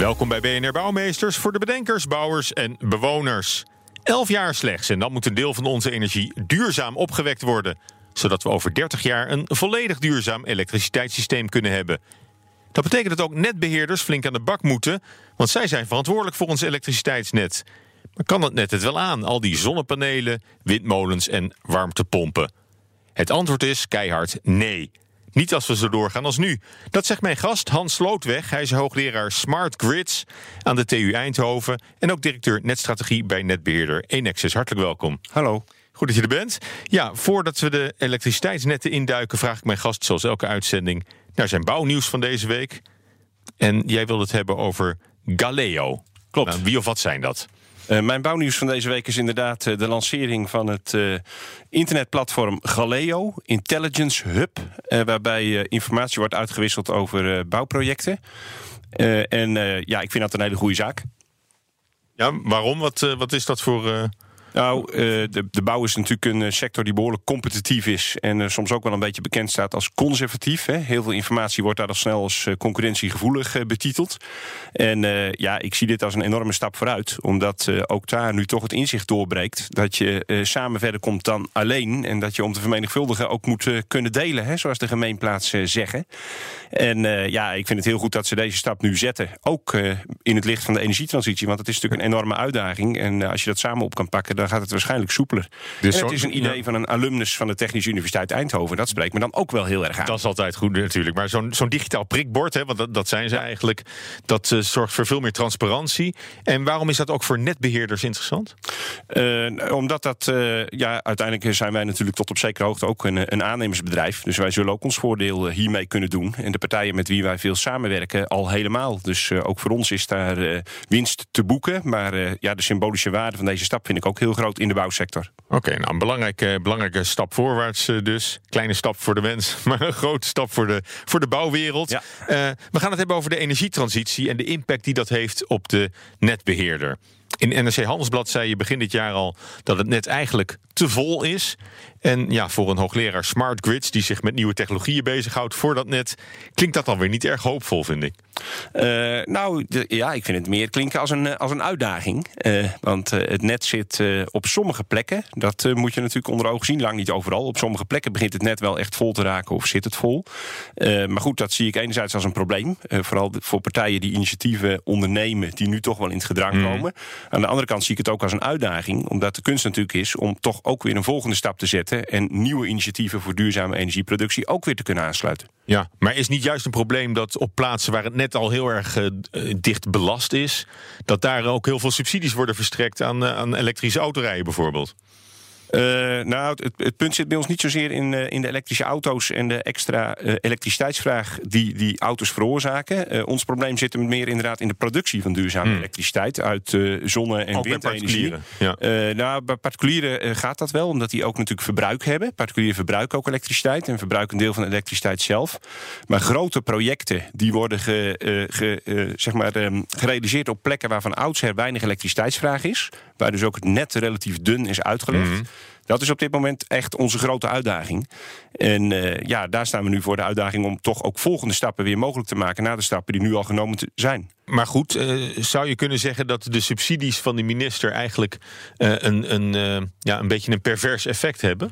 Welkom bij BNR Bouwmeesters voor de bedenkers, bouwers en bewoners. Elf jaar slechts en dan moet een deel van onze energie duurzaam opgewekt worden. Zodat we over 30 jaar een volledig duurzaam elektriciteitssysteem kunnen hebben. Dat betekent dat ook netbeheerders flink aan de bak moeten, want zij zijn verantwoordelijk voor ons elektriciteitsnet. Maar kan dat net het wel aan, al die zonnepanelen, windmolens en warmtepompen? Het antwoord is keihard nee. Niet als we zo doorgaan als nu. Dat zegt mijn gast Hans Slootweg. Hij is hoogleraar Smart Grids aan de TU Eindhoven en ook directeur netstrategie bij netbeheerder Enexis. Hartelijk welkom. Hallo. Goed dat je er bent. Ja, voordat we de elektriciteitsnetten induiken, vraag ik mijn gast, zoals elke uitzending, naar zijn bouwnieuws van deze week. En jij wilde het hebben over Galeo. Klopt. Nou, wie of wat zijn dat? Uh, mijn bouwnieuws van deze week is inderdaad uh, de lancering van het uh, internetplatform Galeo, Intelligence Hub, waarbij informatie wordt uitgewisseld over bouwprojecten. en ja, ik vind dat een hele goede zaak. Ja, waarom? Wat, wat is dat voor nou, de, de, bouw is natuurlijk een sector die behoorlijk competitief is. En soms ook wel een beetje bekend staat als conservatief. Hè. Heel veel informatie wordt daar al snel als concurrentiegevoelig betiteld. En ja, ik zie dit als een enorme stap vooruit. Omdat ook daar nu toch het inzicht doorbreekt. Dat je samen verder komt dan alleen. En dat je om te vermenigvuldigen ook moet kunnen delen. Hè, zoals de gemeenplaats zeggen. En ja, ik vind het heel goed dat ze deze stap nu zetten. Ook in het licht van de energietransitie. Want het is natuurlijk een enorme uitdaging. En als je dat samen op kan pakken dan gaat het waarschijnlijk soepeler. Dus en het is een idee ja. van een alumnus van de Technische Universiteit Eindhoven. Dat spreekt me dan ook wel heel erg aan. Dat is altijd goed natuurlijk. Maar zo'n zo'n digitaal prikbord, hè, want dat, dat zijn ze ja. eigenlijk... dat uh, zorgt voor veel meer transparantie. En waarom is dat ook voor netbeheerders interessant? Uh, omdat dat... Uh, ja, uiteindelijk zijn wij natuurlijk tot op zekere hoogte ook een, een aannemersbedrijf. Dus wij zullen ook ons voordeel hiermee kunnen doen. En de partijen met wie wij veel samenwerken al helemaal. Dus ook voor ons is daar winst te boeken. Maar ja, de symbolische waarde van deze stap vind ik ook heel groot in de bouwsector. Oké, okay, nou een belangrijke, belangrijke stap voorwaarts dus. Kleine stap voor de mens, maar een grote stap voor de, voor de bouwwereld. Ja. Uh, we gaan het hebben over de energietransitie en de impact die dat heeft op de netbeheerder. In NRC Handelsblad zei je begin dit jaar al dat het net eigenlijk te vol is. En ja, voor een hoogleraar Smart Grids die zich met nieuwe technologieën bezighoudt voor dat net, klinkt dat dan weer niet erg hoopvol, vind ik. Uh, nou, de, ja, ik vind het meer klinken als een, als een uitdaging. Uh, want uh, het net zit op sommige plekken. Dat moet je natuurlijk onder ogen zien. Lang niet overal. Op sommige plekken begint het net wel echt vol te raken of zit het vol. maar goed, dat zie ik enerzijds als een probleem. vooral voor partijen die initiatieven ondernemen, die nu toch wel in het gedrang mm. komen. Aan de andere kant zie ik het ook als een uitdaging. Omdat de kunst natuurlijk is om toch ook weer een volgende stap te zetten. En nieuwe initiatieven voor duurzame energieproductie ook weer te kunnen aansluiten. Ja, maar is niet juist een probleem dat op plaatsen waar het net al heel erg uh, dicht belast is, dat daar ook heel veel subsidies worden verstrekt aan, uh, aan elektrische autorijden bijvoorbeeld? Uh, nou, het, het, punt zit bij ons niet zozeer in, uh, in de elektrische auto's en de extra uh, elektriciteitsvraag die die auto's veroorzaken. ons probleem zit hem meer inderdaad in de productie van duurzame hmm. elektriciteit uit zonne- en ook windenergie. Ja. nou, bij particulieren gaat dat wel, omdat die ook natuurlijk verbruik hebben. Particulieren verbruiken ook elektriciteit en verbruiken een deel van de elektriciteit zelf. Maar grote projecten die worden ge, ge, zeg maar, um, gerealiseerd op plekken waarvan oudsher weinig elektriciteitsvraag is, waar dus ook het net relatief dun is uitgelegd. Mm -hmm. Dat is op dit moment echt onze grote uitdaging. En uh, ja, daar staan we nu voor de uitdaging om toch ook volgende stappen weer mogelijk te maken na de stappen die nu al genomen zijn. Maar goed, uh, zou je kunnen zeggen dat de subsidies van de minister eigenlijk uh, een, een, ja, een beetje een pervers effect hebben?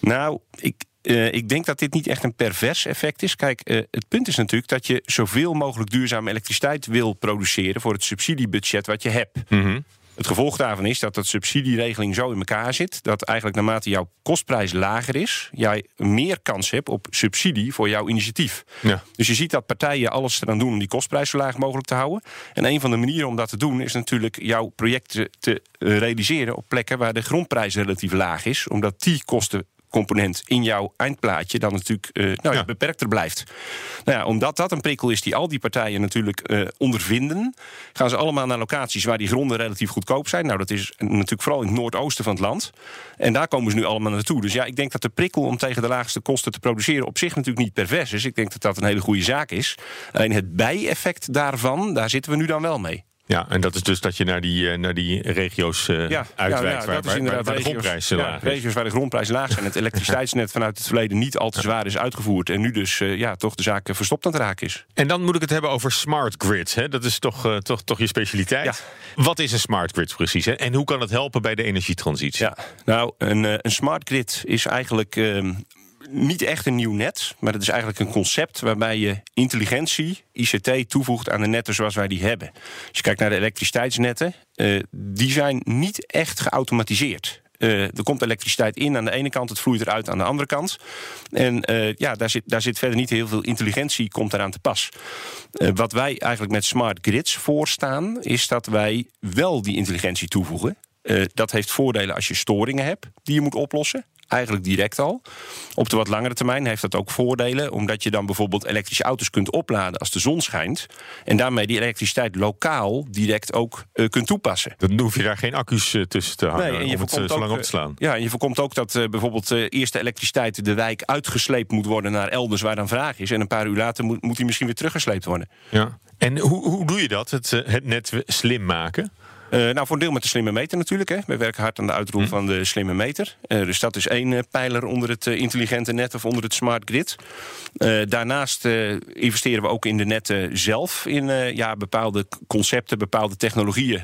Nou, ik, uh, ik denk dat dit niet echt een pervers effect is. Kijk, uh, het punt is natuurlijk dat je zoveel mogelijk duurzame elektriciteit wil produceren voor het subsidiebudget wat je hebt. Mm -hmm. Het gevolg daarvan is dat de subsidieregeling zo in elkaar zit dat eigenlijk naarmate jouw kostprijs lager is, jij meer kans hebt op subsidie voor jouw initiatief. Ja. Dus je ziet dat partijen alles eraan doen om die kostprijs zo laag mogelijk te houden. En een van de manieren om dat te doen is natuurlijk jouw projecten te realiseren op plekken waar de grondprijs relatief laag is, omdat die kosten component in jouw eindplaatje dan natuurlijk uh, nou, ja. beperkter blijft. Nou ja, omdat dat een prikkel is die al die partijen natuurlijk uh, ondervinden, gaan ze allemaal naar locaties waar die gronden relatief goedkoop zijn. Nou, dat is natuurlijk vooral in het noordoosten van het land. En daar komen ze nu allemaal naartoe. Dus ja, ik denk dat de prikkel om tegen de laagste kosten te produceren op zich natuurlijk niet pervers is. Ik denk dat dat een hele goede zaak is. Alleen het bijeffect daarvan, daar zitten we nu dan wel mee. Ja, en dat is dus dat je naar die, uh, naar die regio's uh, ja, uitwijkt ja, ja, waar, waar, waar, de grondprijzen laag is. Regio's waar de grondprijzen laag zijn. Het elektriciteitsnet vanuit het verleden niet al te zwaar is uitgevoerd. En nu dus uh, ja, toch de zaak verstopt aan het raken is. En dan moet ik het hebben over smart grids. Hè? Dat is toch, toch, toch je specialiteit. Wat is een smart grid precies? Hè? En hoe kan het helpen bij de energietransitie? Ja, nou, een, een smart grid is eigenlijk ehm, niet echt een nieuw net, maar het is eigenlijk een concept waarbij je intelligentie, ICT, toevoegt aan de netten zoals wij die hebben. Als je kijkt naar de elektriciteitsnetten, uh, die zijn niet echt geautomatiseerd. Uh, er komt elektriciteit in aan de ene kant, het vloeit eruit aan de andere kant. En uh, ja, daar zit, daar zit verder niet heel veel intelligentie komt eraan te pas. Wat wij eigenlijk met smart grids voorstaan, is dat wij wel die intelligentie toevoegen. dat heeft voordelen als je storingen hebt die je moet oplossen eigenlijk direct al. Op de wat langere termijn heeft dat ook voordelen, omdat je dan bijvoorbeeld elektrische auto's kunt opladen als de zon schijnt. En daarmee die elektriciteit lokaal direct ook uh, kunt toepassen. Dan hoef je daar geen accu's uh, tussen te hangen nee, en je om het uh, zo lang op te slaan. Ja, en je voorkomt ook dat bijvoorbeeld eerst de elektriciteit de wijk uitgesleept moet worden naar elders waar dan vraag is. En een paar uur later moet, moet die misschien weer teruggesleept worden. Ja. En hoe, hoe doe je dat, het, het net slim maken? Uh, nou, voor een deel met de slimme meter natuurlijk. Hè. We werken hard aan de uitrol hm. van de slimme meter. Uh, dus dat is één uh, pijler onder het intelligente net of onder het smart grid. daarnaast investeren we ook in de netten zelf. In ja, bepaalde concepten, bepaalde technologieën.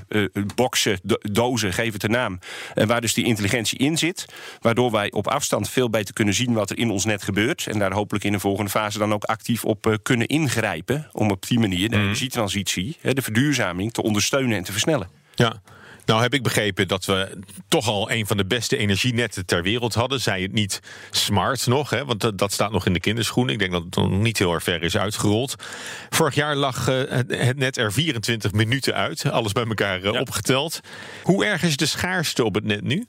boxen, dozen, geef het een naam. waar dus die intelligentie in zit. Waardoor wij op afstand veel beter kunnen zien wat er in ons net gebeurt. En daar hopelijk in de volgende fase dan ook actief op kunnen ingrijpen. Om op die manier de hm. energietransitie, de verduurzaming, te ondersteunen en te versnellen. Ja. Nou heb ik begrepen dat we toch al een van de beste energienetten ter wereld hadden. Zij het niet smart nog, hè, want dat staat nog in de kinderschoenen. Ik denk dat het nog niet heel erg ver is uitgerold. Vorig jaar lag uh, het net er 24 minuten uit, alles bij elkaar uh, opgeteld. Hoe erg is de schaarste op het net nu?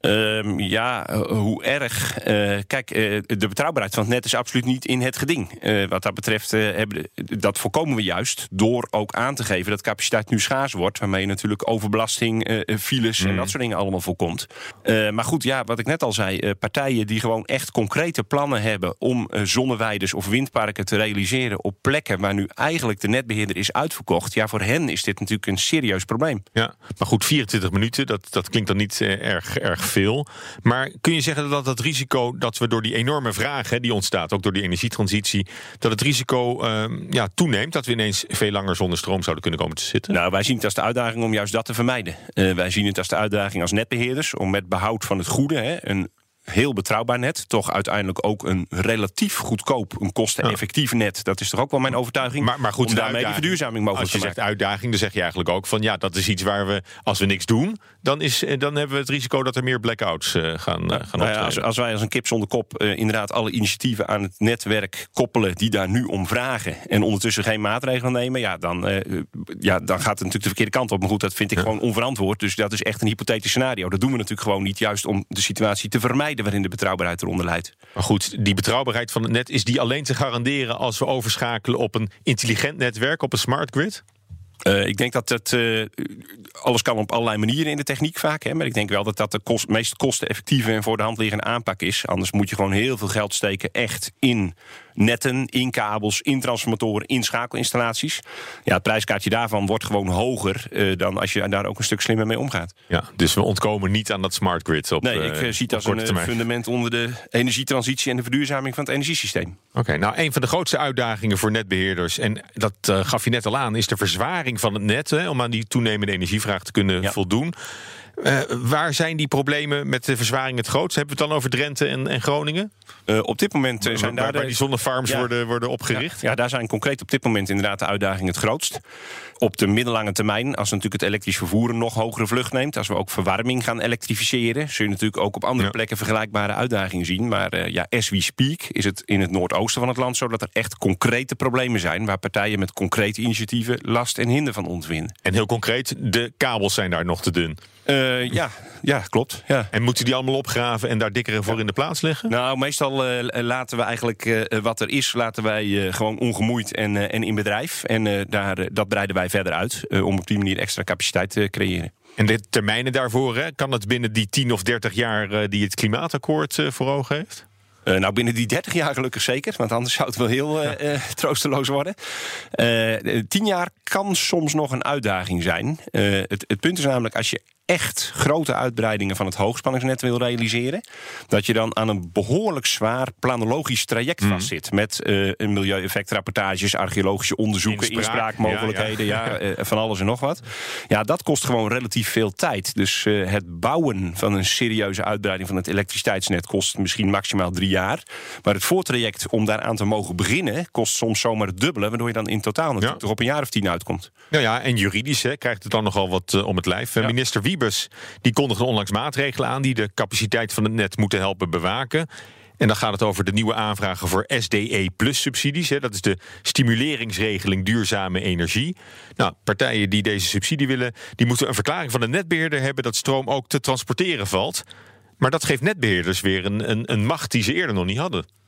Um, ja, eh, hoe erg. Uh, kijk, uh, de betrouwbaarheid van het net is absoluut niet in het geding. Uh, wat dat betreft, hebben, dat voorkomen we juist door ook aan te geven dat capaciteit nu schaars wordt. Waarmee je natuurlijk overbelasting, files en mm. dat soort dingen allemaal voorkomt. maar goed, ja, wat ik net al zei, partijen die gewoon echt concrete plannen hebben om zonneweiders of windparken te realiseren op plekken waar nu eigenlijk de netbeheerder is uitverkocht. Ja, voor hen is dit natuurlijk een serieus probleem. Ja, maar goed, 24 minuten, dat, dat klinkt dan niet erg, erg veel. Maar kun je zeggen dat het risico dat we door die enorme vraag hè, die ontstaat, ook door die energietransitie, dat het risico uh, ja, toeneemt dat we ineens veel langer zonder stroom zouden kunnen komen te zitten? Nou, wij zien het als de uitdaging om juist dat te vermijden. Uh, wij zien het als de uitdaging als netbeheerders om met behoud van het goede hè, een heel betrouwbaar net. Toch uiteindelijk ook een relatief goedkoop, een kosteneffectief net. Dat is toch ook wel mijn overtuiging. Maar, maar goed, om daarmee de verduurzaming mogelijk te maken. Als je zegt uitdaging, dan zeg je eigenlijk ook van ja, dat is iets waar we, als we niks doen, dan, is, eh, dan hebben we het risico dat er meer blackouts uh, gaan, uh, gaan nou ja, als, als, wij als een kip zonder kop uh, inderdaad alle initiatieven aan het netwerk koppelen die daar nu om vragen en ondertussen geen maatregelen nemen, ja, dan, ja, dan gaat het natuurlijk de verkeerde kant op. Maar goed, dat vind ik gewoon onverantwoord. Dus dat is echt een hypothetisch scenario. Dat doen we natuurlijk gewoon niet, juist om de situatie te vermijden waarin de betrouwbaarheid eronder leidt. Maar goed, die betrouwbaarheid van het net, is die alleen te garanderen als we overschakelen op een intelligent netwerk, op een smart grid? Uh, ik denk dat het uh, alles kan op allerlei manieren in de techniek vaak. Hè, maar ik denk wel dat dat de kost, meest kosteneffectieve en voor de hand liggende aanpak is. Anders moet je gewoon heel veel geld steken echt in netten, in kabels, in transformatoren, in schakelinstallaties. Ja, het prijskaartje daarvan wordt gewoon hoger uh, dan als je daar ook een stuk slimmer mee omgaat. Ja, dus we ontkomen niet aan dat smart grid op Nee, ik uh, zie het als een termijn. fundament onder de energietransitie en de verduurzaming van het energiesysteem. Oké, nou een van de grootste uitdagingen voor netbeheerders, en dat uh, gaf je net al aan, is de verzwaring van het net hè, om aan die toenemende energievraag te kunnen ja. voldoen. Uh, waar zijn die problemen met de verzwaring het grootst? Hebben we het dan over Drenthe en, en Groningen? Uh, op dit moment zijn waar, daar waar die zonnefarms ja, worden, worden opgericht. Ja, ja, daar zijn concreet op dit moment inderdaad de uitdagingen het grootst. Op de middellange termijn, als natuurlijk het elektrisch vervoer een nog hogere vlucht neemt, als we ook verwarming gaan elektrificeren, zul je natuurlijk ook op andere ja. plekken vergelijkbare uitdagingen zien. Maar uh, ja, as we speak is het in het noordoosten van het land zo dat er echt concrete problemen zijn waar partijen met concrete initiatieven last en hinder van ontwinnen. En heel concreet, de kabels zijn daar nog te dun. Uh, Uh, ja, ja, klopt. Ja. En moeten die allemaal opgraven en daar dikkere voor in de plaats leggen? Nou, meestal laten we eigenlijk wat er is, laten wij gewoon ongemoeid en, en in bedrijf. En daar, dat breiden wij verder uit om op die manier extra capaciteit te creëren. En de termijnen daarvoor, hè, kan het binnen die 10 of 30 jaar die het klimaatakkoord voor ogen heeft? Uh, nou, binnen die 30 jaar gelukkig zeker, want anders zou het wel heel uh, troosteloos worden. tien jaar kan soms nog een uitdaging zijn. Het, het, punt is namelijk, als je echt grote uitbreidingen van het hoogspanningsnet wil realiseren, dat je dan aan een behoorlijk zwaar planologisch traject mm. vastzit. Met uh, milieueffectrapportages, archeologische onderzoeken, inspraakmogelijkheden, ja, ja. van alles en nog wat. Ja, dat kost gewoon relatief veel tijd. Dus het bouwen van een serieuze uitbreiding van het elektriciteitsnet kost misschien maximaal drie jaar. Maar het voortraject om daaraan te mogen beginnen kost soms zomaar het dubbele, waardoor je dan in totaal natuurlijk toch op een jaar of tien uitkomt. Ja, ja en juridisch hè, krijgt het dan nogal wat om het lijf. Minister Die kondigde onlangs maatregelen aan die de capaciteit van het net moeten helpen bewaken. En dan gaat het over de nieuwe aanvragen voor SDE Plus subsidies. Hè. Dat is de stimuleringsregeling duurzame energie. Nou, partijen die deze subsidie willen, die moeten een verklaring van de netbeheerder hebben dat stroom ook te transporteren valt. Maar dat geeft netbeheerders weer een, een, een macht die ze eerder nog niet hadden.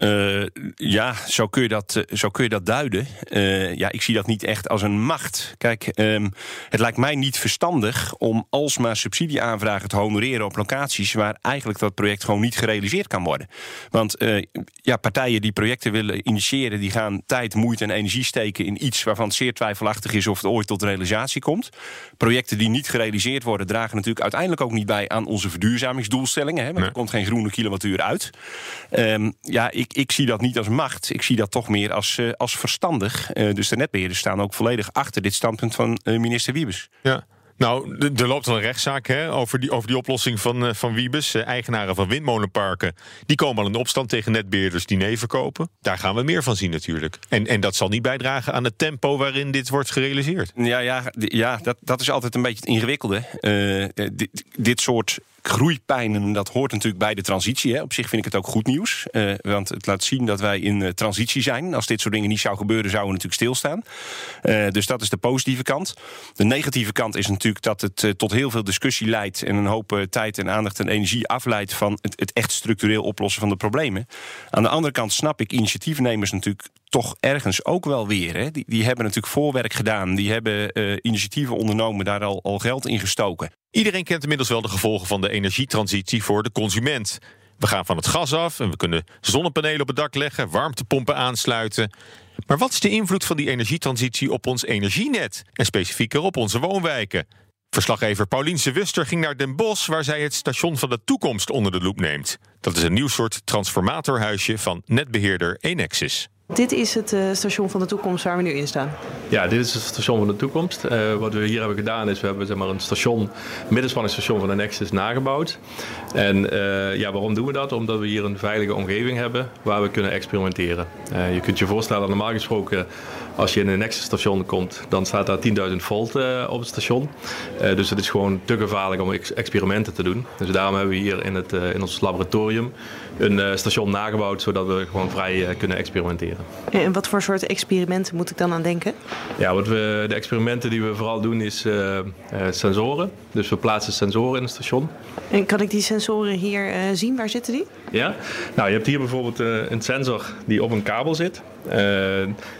Uh, ja, zo kun je dat, eh, zo kun je dat duiden. Uh, ja, ik zie dat niet echt als een macht. Kijk, um, het lijkt mij niet verstandig om alsmaar subsidieaanvragen te honoreren op locaties waar eigenlijk dat project gewoon niet gerealiseerd kan worden. Want uh, ja, partijen die projecten willen initiëren, die gaan tijd, moeite en energie steken in iets waarvan het zeer twijfelachtig is of het ooit tot realisatie komt. Projecten die niet gerealiseerd worden, dragen natuurlijk uiteindelijk ook niet bij aan onze verduurzamingsdoelstellingen. Hè, want er komt geen groene kilowattuur uit. Um, ja, ik ik, zie dat niet als macht. Ik zie dat toch meer als, uh, als verstandig. Uh, dus de netbeheerders staan ook volledig achter dit standpunt van uh, minister Wiebes. Ja. Nou, er loopt een rechtszaak hè, over, die, over die oplossing van, van Wiebes. eigenaren van windmolenparken die komen al in opstand tegen netbeheerders die nee verkopen. Daar gaan we meer van zien natuurlijk. En, en dat zal niet bijdragen aan het tempo waarin dit wordt gerealiseerd. Ja, ja, ja dat, dat is altijd een beetje het ingewikkelde. dit, dit soort groeipijnen, dat hoort natuurlijk bij de transitie. Hè. Op zich vind ik het ook goed nieuws. Want het laat zien dat wij in transitie zijn. Als dit soort dingen niet zou gebeuren, zouden we natuurlijk stilstaan. Dus dat is de positieve kant. De negatieve kant is natuurlijk dat het tot heel veel discussie leidt... en een hoop tijd en aandacht en energie afleidt... van het, het echt structureel oplossen van de problemen. Aan de andere kant snap ik initiatiefnemers natuurlijk toch ergens ook wel weer. Hè. Die, die hebben natuurlijk voorwerk gedaan. Die hebben initiatieven ondernomen, daar al, al geld in gestoken. Iedereen kent inmiddels wel de gevolgen van de energietransitie voor de consument. We gaan van het gas af en we kunnen zonnepanelen op het dak leggen, warmtepompen aansluiten. Maar wat is de invloed van die energietransitie op ons energienet en specifieker op onze woonwijken? Verslaggever Pauliense Wuster ging naar Den Bosch, waar zij het station van de toekomst onder de loep neemt. Dat is een nieuw soort transformatorhuisje van netbeheerder Enexis. Dit is het uh, station van de toekomst waar we nu in staan. Ja, dit is het station van de toekomst. Uh, wat we hier hebben gedaan is, we hebben zeg maar, een station, middenspanningsstation van de Nexus nagebouwd. En uh, ja, waarom doen we dat? Omdat we hier een veilige omgeving hebben waar we kunnen experimenteren. je kunt je voorstellen, normaal gesproken als je in een Nexus station komt, dan staat daar 10.000 volt op het station. Dus het is gewoon te gevaarlijk om ex experimenten te doen. Dus daarom hebben we hier in, het, in ons laboratorium een station nagebouwd, zodat we gewoon vrij kunnen experimenteren. En wat voor soort experimenten moet ik dan aan denken? Ja, wat we, de experimenten die we vooral doen is sensoren. Dus we plaatsen sensoren in het station. En kan ik die sensoren hier zien? Waar zitten die? Ja, nou je hebt hier bijvoorbeeld een sensor die op een kabel zit.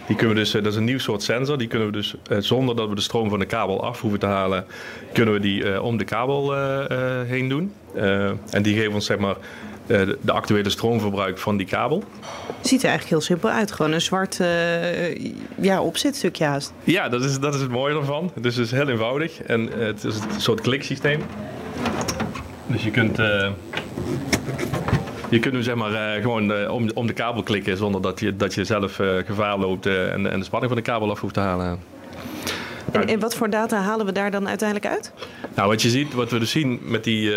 Die kunnen we dus, dat is een nieuw soort sensor. Die kunnen we dus zonder dat we de stroom van de kabel af hoeven te halen, kunnen we die om de kabel heen doen. en die geven ons zeg maar de, de actuele stroomverbruik van die kabel. Ziet er eigenlijk heel simpel uit. Gewoon een zwart ja, opzetstukje haast. Ja, dat is, dat is het mooie ervan. Dus het is heel eenvoudig. En het is een soort kliksysteem. Dus je kunt je kunt nu zeg maar uh, gewoon uh, om, om de kabel klikken zonder dat je, dat je zelf uh, gevaar loopt en, en de spanning van de kabel af hoeft te halen. En, en, wat voor data halen we daar dan uiteindelijk uit? Nou, wat je ziet, wat we dus zien met die,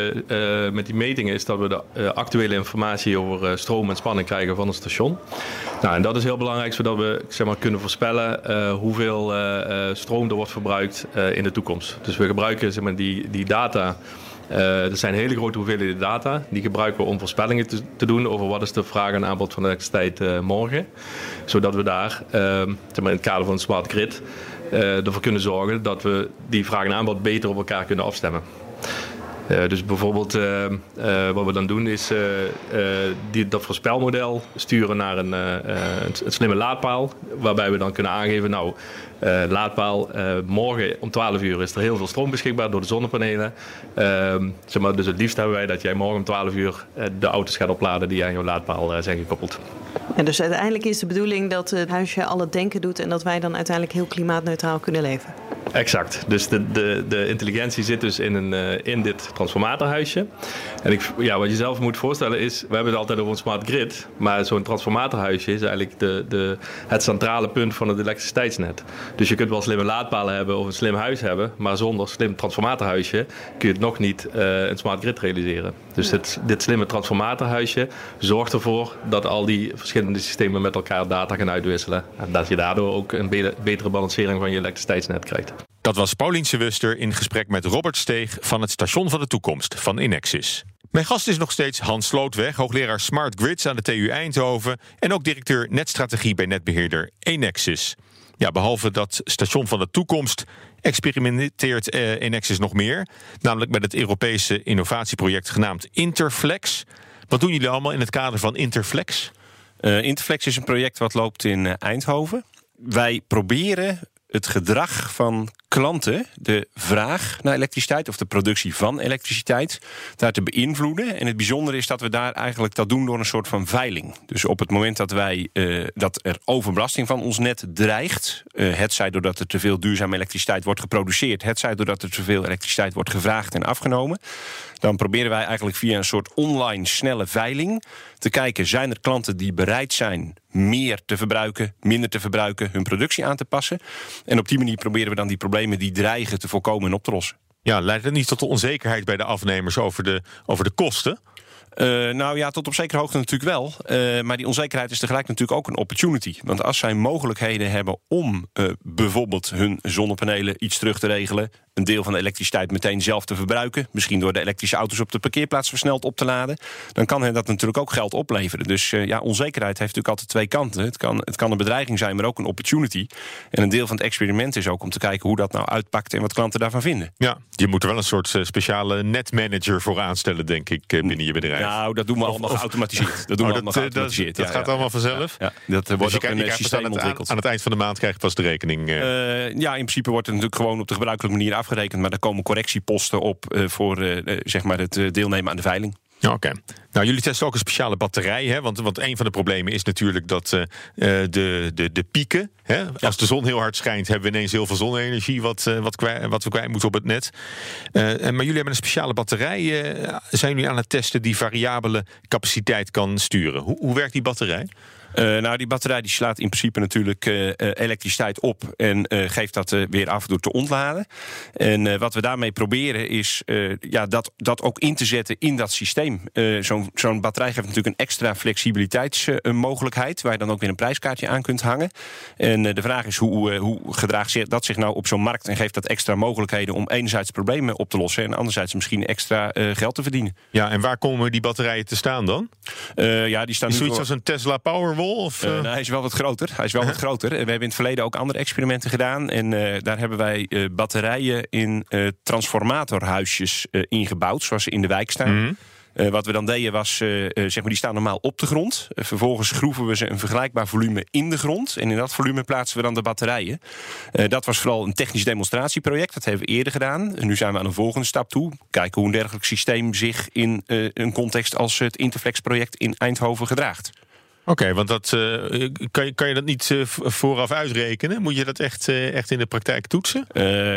met die metingen, is dat we de actuele informatie over stroom en spanning krijgen van het station. Nou, en dat is heel belangrijk, zodat we zeg maar, kunnen voorspellen hoeveel stroom er wordt verbruikt in de toekomst. Dus we gebruiken zeg maar, die, die data uh, er zijn hele grote hoeveelheden data. Die gebruiken we om voorspellingen te, te doen over wat is de vraag en aanbod van de elektriciteit uh, morgen. Zodat we daar, uh, zeg maar in het kader van een smart grid, ervoor kunnen zorgen dat we die vraag en aanbod beter op elkaar kunnen afstemmen. Uh, dus bijvoorbeeld uh, uh, wat we dan doen is die, dat voorspelmodel sturen naar een, een, slimme laadpaal. Waarbij we dan kunnen aangeven, nou laadpaal, morgen om 12 uur is er heel veel stroom beschikbaar door de zonnepanelen. Ehm, zeg maar, dus het liefst hebben wij dat jij morgen om 12 uur de auto's gaat opladen die aan jouw laadpaal zijn gekoppeld. En dus uiteindelijk is de bedoeling dat het huisje al het denken doet en dat wij dan uiteindelijk heel klimaatneutraal kunnen leven. Exact. Dus de, de, de intelligentie zit dus in, een, uh, in dit transformatorhuisje. En ik, ja, wat je zelf moet voorstellen is, we hebben het altijd over een smart grid. Maar zo'n transformatorhuisje is eigenlijk de, de, het centrale punt van het elektriciteitsnet. Dus je kunt wel slimme laadpalen hebben of een slim huis hebben. Maar zonder slim transformatorhuisje kun je het nog niet uh, een smart grid realiseren. Dus dit, dit slimme transformatorhuisje zorgt ervoor dat al die verschillende systemen met elkaar data gaan uitwisselen. En dat je daardoor ook een betere balancering van je elektriciteitsnet krijgt. Dat was Pauliense Wuster in gesprek met Robert Steeg van het Station van de Toekomst van Inexis. Mijn gast is nog steeds Hans Slootweg, hoogleraar Smart Grids aan de TU Eindhoven en ook directeur netstrategie bij netbeheerder Enexis. Ja, behalve dat Station van de Toekomst experimenteert eh, Enexis nog meer, namelijk met het Europese innovatieproject genaamd Interflex. Wat doen jullie allemaal in het kader van Interflex? Uh, Interflex is een project wat loopt in uh, Eindhoven. Wij proberen het gedrag van klanten de vraag naar elektriciteit of de productie van elektriciteit daar te beïnvloeden. En het bijzondere is dat we daar eigenlijk dat doen door een soort van veiling. Dus op het moment dat wij uh, dat er overbelasting van ons net dreigt, uh, het zij doordat er te veel duurzame elektriciteit wordt geproduceerd, het zij doordat er te veel elektriciteit wordt gevraagd en afgenomen, dan proberen wij eigenlijk via een soort online snelle veiling te kijken: zijn er klanten die bereid zijn meer te verbruiken, minder te verbruiken, hun productie aan te passen? En op die manier proberen we dan die problemen die dreigen te voorkomen en op te lossen. Ja, leidt het niet tot de onzekerheid bij de afnemers over de, over de kosten? Uh, nou ja, tot op zekere hoogte natuurlijk wel. Uh, maar die onzekerheid is tegelijk natuurlijk ook een opportunity. Want als zij mogelijkheden hebben om uh, bijvoorbeeld hun zonnepanelen iets terug te regelen, een deel van de elektriciteit meteen zelf te verbruiken. Misschien door de elektrische auto's op de parkeerplaats versneld op te laden. Dan kan hen dat natuurlijk ook geld opleveren. Dus ja, onzekerheid heeft natuurlijk altijd twee kanten. Het kan, het kan een bedreiging zijn, maar ook een opportunity. En een deel van het experiment is ook om te kijken hoe dat nou uitpakt en wat klanten daarvan vinden. Ja, je moet er wel een soort speciale netmanager voor aanstellen, denk ik, binnen je bedrijf. Nou, dat doen we allemaal geautomatiseerd. Dat doen we oh, allemaal dat, geautomatiseerd. Dat, gaat allemaal vanzelf? Ja, dat wordt dus ook een systeem ontwikkeld. Aan, het eind van de maand krijg je pas de rekening. ja, in principe wordt het natuurlijk gewoon op de gebruikelijke manier afgerekend. Maar er komen correctieposten op voor zeg maar het deelnemen aan de veiling. Oké. Okay. Nou, jullie testen ook een speciale batterij. Hè? Want, want een van de problemen is natuurlijk dat uh, de, de, de pieken. Hè? Ja. Als de zon heel hard schijnt, hebben we ineens heel veel zonne-energie wat, uh, wat, kwijt, wat we kwijt moeten op het net. maar jullie hebben een speciale batterij. zijn jullie aan het testen die variabele capaciteit kan sturen? Hoe, hoe werkt die batterij? Uh, nou, die batterij die slaat in principe natuurlijk uh, elektriciteit op en geeft dat weer af door te ontladen. En wat we daarmee proberen is ja, dat, dat ook in te zetten in dat systeem. Zo'n zo'n batterij geeft natuurlijk een extra flexibiliteitsmogelijkheid, waar je dan ook weer een prijskaartje aan kunt hangen. En de vraag is hoe, hoe gedraagt dat zich nou op zo'n markt en geeft dat extra mogelijkheden om enerzijds problemen op te lossen en anderzijds misschien extra geld te verdienen. Ja, en waar komen die batterijen te staan dan? ja, die staan is zoiets als een Tesla Powerwall? Of, uh, nou, hij is wel wat groter. Hij is wel wat groter. We hebben in het verleden ook andere experimenten gedaan. En uh, daar hebben wij batterijen in transformatorhuisjes ingebouwd, zoals ze in de wijk staan. Mm. Uh, wat we dan deden was, uh, uh, zeg maar, die staan normaal op de grond. vervolgens schroeven we ze een vergelijkbaar volume in de grond. En in dat volume plaatsen we dan de batterijen. dat was vooral een technisch demonstratieproject. Dat hebben we eerder gedaan. En nu zijn we aan een volgende stap toe. Kijken hoe een dergelijk systeem zich in een context als het Interflex-project in Eindhoven gedraagt. Oké, okay, want dat, uh, kan, je, kan je dat niet uh, vooraf uitrekenen? Moet je dat echt, uh, echt in de praktijk toetsen?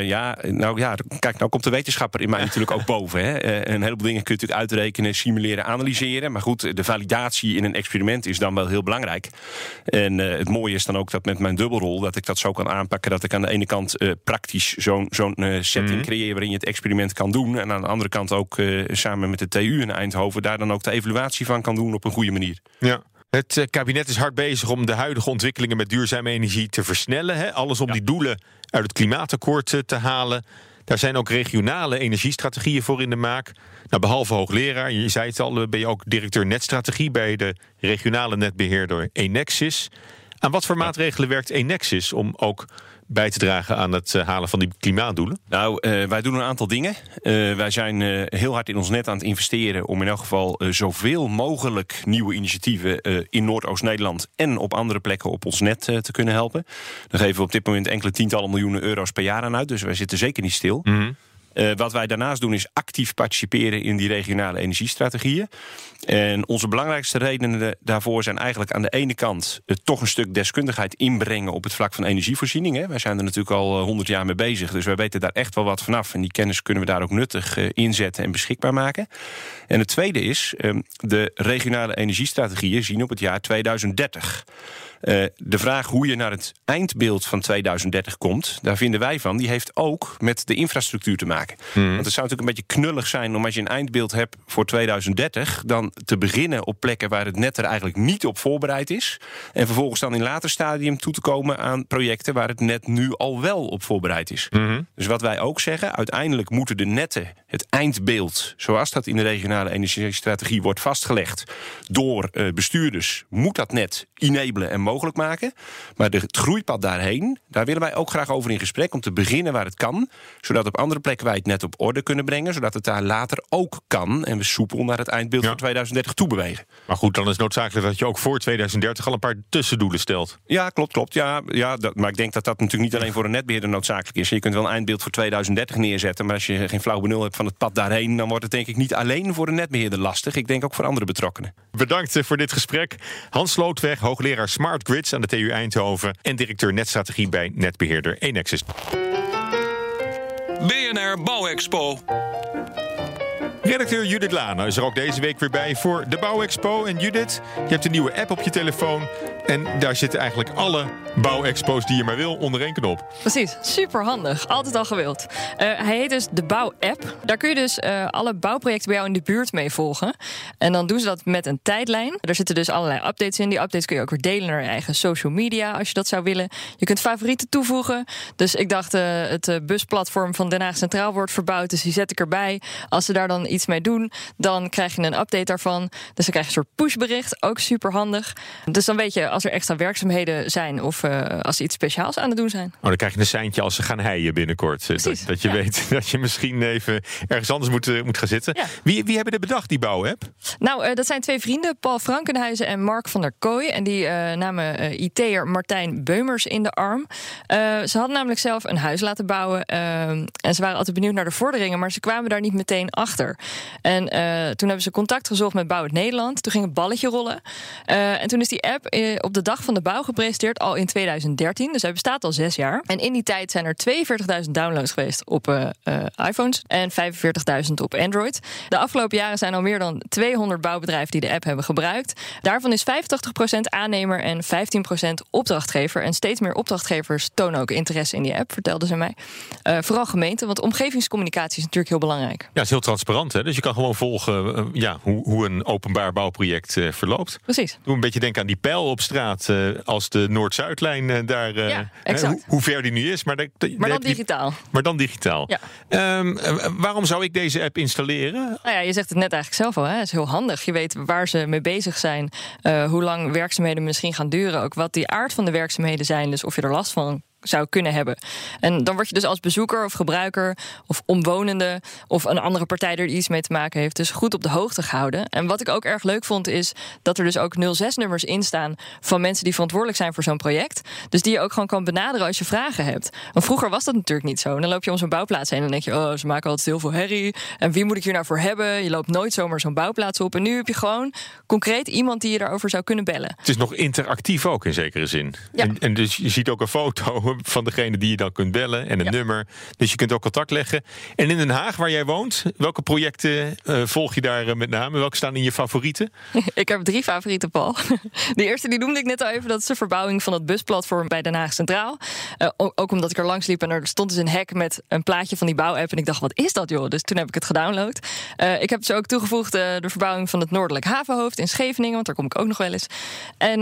ja, nou ja, kijk, nou komt de wetenschapper in mij natuurlijk ook boven. Hè. een heleboel dingen kun je natuurlijk uitrekenen, simuleren, analyseren. Maar goed, de validatie in een experiment is dan wel heel belangrijk. En het mooie is dan ook dat met mijn dubbelrol, dat ik dat zo kan aanpakken. Dat ik aan de ene kant praktisch zo'n zo'n setting mm. creëer waarin je het experiment kan doen. En aan de andere kant ook samen met de TU in Eindhoven daar dan ook de evaluatie van kan doen op een goede manier. Ja. Het eh, kabinet is hard bezig om de huidige ontwikkelingen met duurzame energie te versnellen. Hè? Alles om ja. die doelen uit het klimaatakkoord eh, te halen. Daar zijn ook regionale energiestrategieën voor in de maak. Nou, behalve hoogleraar, je zei het al, ben je ook directeur netstrategie bij de regionale netbeheerder Enexis. Aan wat voor maatregelen werkt Enexis om ook bij te dragen aan het eh, halen van die klimaatdoelen? Nou, uh, wij doen een aantal dingen. Uh, wij zijn heel hard in ons net aan het investeren om in elk geval zoveel mogelijk nieuwe initiatieven in Noordoost-Nederland en op andere plekken op ons net te kunnen helpen. Daar geven we op dit moment enkele tientallen miljoenen euro's per jaar aan uit. Dus wij zitten zeker niet stil. Mm uh, wat wij daarnaast doen is actief participeren in die regionale energiestrategieën. En onze belangrijkste redenen daarvoor zijn eigenlijk aan de ene kant uh, toch een stuk deskundigheid inbrengen op het vlak van energievoorziening. Hè. Wij zijn er natuurlijk al honderd jaar mee bezig, dus wij weten daar echt wel wat vanaf. En die kennis kunnen we daar ook nuttig inzetten en beschikbaar maken. En het tweede is, ehm, de regionale energiestrategieën zien op het jaar 2030. Uh, de vraag hoe je naar het eindbeeld van 2030 komt, daar vinden wij van, die heeft ook met de infrastructuur te maken. Hmm. Want het zou natuurlijk een beetje knullig zijn om als je een eindbeeld hebt voor 2030, dan te beginnen op plekken waar het net er eigenlijk niet op voorbereid is. En vervolgens dan in later stadium toe te komen aan projecten waar het net nu al wel op voorbereid is. Hmm. Dus wat wij ook zeggen, uiteindelijk moeten de netten, het eindbeeld, zoals dat in de regionale energiestrategie wordt vastgelegd door uh, bestuurders, moet dat net enablen en mogelijk maken. Maar de, het groeipad daarheen, daar willen wij ook graag over in gesprek. Om te beginnen waar het kan. Zodat op andere plekken wij het net op orde kunnen brengen. Zodat het daar later ook kan. En we soepel naar het eindbeeld ja. van 2030 toe bewegen. Maar goed, dan is het noodzakelijk dat je ook voor 2030 al een paar tussendoelen stelt. Ja, klopt, klopt. Ja, ja, dat, maar ik denk dat dat natuurlijk niet alleen voor een netbeheerder noodzakelijk is. Je kunt wel een eindbeeld voor 2030 neerzetten. Maar als je geen flauw benul hebt van het pad daarheen. dan wordt het denk ik niet alleen voor een netbeheerder lastig. Ik denk ook voor andere betrokkenen. Bedankt voor dit gesprek. Hans Slootweg, hoogleraar Smart Grids aan de TU Eindhoven en directeur netstrategie bij netbeheerder Enexis. BNR Bouwexpo. Redacteur Judith Lana is er ook deze week weer bij voor de Bouwexpo. En Judith, je hebt een nieuwe app op je telefoon. En daar zitten eigenlijk alle bouwexpo's die je maar wil onder één knop. Precies, super handig. Altijd al gewild. Uh, hij heet dus de Bouw-app. Daar kun je dus uh, alle bouwprojecten bij jou in de buurt mee volgen. En dan doen ze dat met een tijdlijn. Er zitten dus allerlei updates in. Die updates kun je ook weer delen naar je eigen social media als je dat zou willen. Je kunt favorieten toevoegen. Dus ik dacht, uh, het busplatform van Den Haag Centraal wordt verbouwd. Dus die zet ik erbij. Als ze daar dan iets mee doen, dan krijg je een update daarvan. Dus dan krijg je een soort pushbericht. Ook super handig. Dus dan weet je als er extra werkzaamheden zijn of uh, als ze iets speciaals aan het doen zijn. Oh, dan krijg je een seintje als ze gaan heien binnenkort. Dat, dat, je ja. weet dat je misschien even ergens anders moet, uh, moet gaan zitten. Ja. Wie, wie hebben dit bedacht, die bouwapp? Nou, uh, dat zijn twee vrienden, Paul Frankenhuizen en Mark van der Kooi. En die namen IT'er Martijn Beumers in de arm. ze hadden namelijk zelf een huis laten bouwen. en ze waren altijd benieuwd naar de vorderingen, maar ze kwamen daar niet meteen achter. En toen hebben ze contact gezocht met Bouw het Nederland. Toen ging het balletje rollen. en toen is die app op de dag van de bouw gepresenteerd, al in 2013. Dus hij bestaat al zes jaar. En in die tijd zijn er 42.000 downloads geweest op iPhones en 45.000 op Android. De afgelopen jaren zijn al meer dan 200 bouwbedrijven die de app hebben gebruikt. Daarvan is 85% aannemer en 15% opdrachtgever. En steeds meer opdrachtgevers tonen ook interesse in die app, vertelden ze mij. Vooral gemeenten, want omgevingscommunicatie is natuurlijk heel belangrijk. Ja, het is heel transparant. Hè? Dus je kan gewoon volgen ja, hoe, hoe een openbaar bouwproject verloopt. Precies. Doe een beetje denken aan die pijl op straat als de Noord-Zuidlijn daar. Ja, exact. Hoe, hoe, ver die nu is. Maar, de, maar dan digitaal. Die, maar dan digitaal. Ja. Um, waarom zou ik deze app installeren? Nou ja, je zegt het net eigenlijk zelf al. Hè? Het is heel handig. Je weet waar ze mee bezig zijn. Hoe lang werkzaamheden misschien gaan duren. Ook wat die aard van de werkzaamheden zijn. Dus of je er last van zou kunnen hebben. En dan word je dus als bezoeker of gebruiker of omwonende of een andere partij er iets mee te maken heeft, dus goed op de hoogte gehouden. En wat ik ook erg leuk vond, is dat er dus ook 06-nummers in staan van mensen die verantwoordelijk zijn voor zo'n project. Dus die je ook gewoon kan benaderen als je vragen hebt. Want vroeger was dat natuurlijk niet zo. En dan loop je om zo'n bouwplaats heen en dan denk je, oh, ze maken altijd heel veel herrie. En wie moet ik hier nou voor hebben? Je loopt nooit zomaar zo'n bouwplaats op. En nu heb je gewoon concreet iemand die je daarover zou kunnen bellen. Het is nog interactief ook in zekere zin. Ja. En, en dus je ziet ook een foto van degene die je dan kunt bellen en een Ja. nummer. Dus je kunt ook contact leggen. En in Den Haag, waar jij woont, welke projecten eh, volg je daar eh, met name? Welke staan in je favorieten? Ik heb drie favorieten, Paul. De eerste die noemde ik net al even. Dat is de verbouwing van het busplatform bij Den Haag Centraal. Eh, ook omdat ik er langs liep en er stond dus een hek met een plaatje van die bouwapp. En ik dacht, wat is dat joh? Dus toen heb ik het gedownload. Ik heb ze ook toegevoegd de verbouwing van het Noordelijk Havenhoofd in Scheveningen. Want daar kom ik ook nog wel eens. En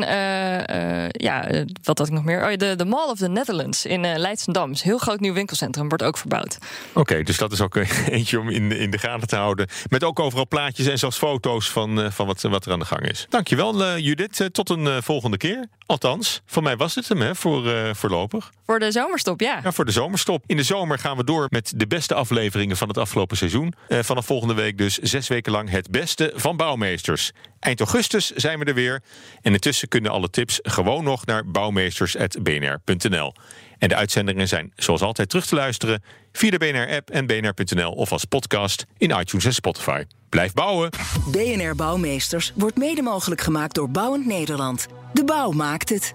ja, wat had ik nog meer? Oh, de, de Mall of the Netherlands In uh, Leidsendam. Is een heel groot nieuw winkelcentrum, wordt ook verbouwd. Oké, dus dat is ook eentje om in, in de gaten te houden. Met ook overal plaatjes en zelfs foto's van, uh, van wat, wat er aan de gang is. Dankjewel uh, Judith, tot een volgende keer. Althans, voor mij was het hem hè, voor, voorlopig. Voor de zomerstop, ja. Ja, voor de zomerstop. In de zomer gaan we door met de beste afleveringen van het afgelopen seizoen. vanaf volgende week dus zes weken lang het beste van bouwmeesters. Eind augustus zijn we er weer. En intussen kunnen alle tips gewoon nog naar bouwmeesters.bnr.nl. En de uitzendingen zijn zoals altijd terug te luisteren via de BNR-app en bnr.nl of als podcast in iTunes en Spotify. Blijf bouwen! BNR Bouwmeesters wordt mede mogelijk gemaakt door Bouwend Nederland. De bouw maakt het.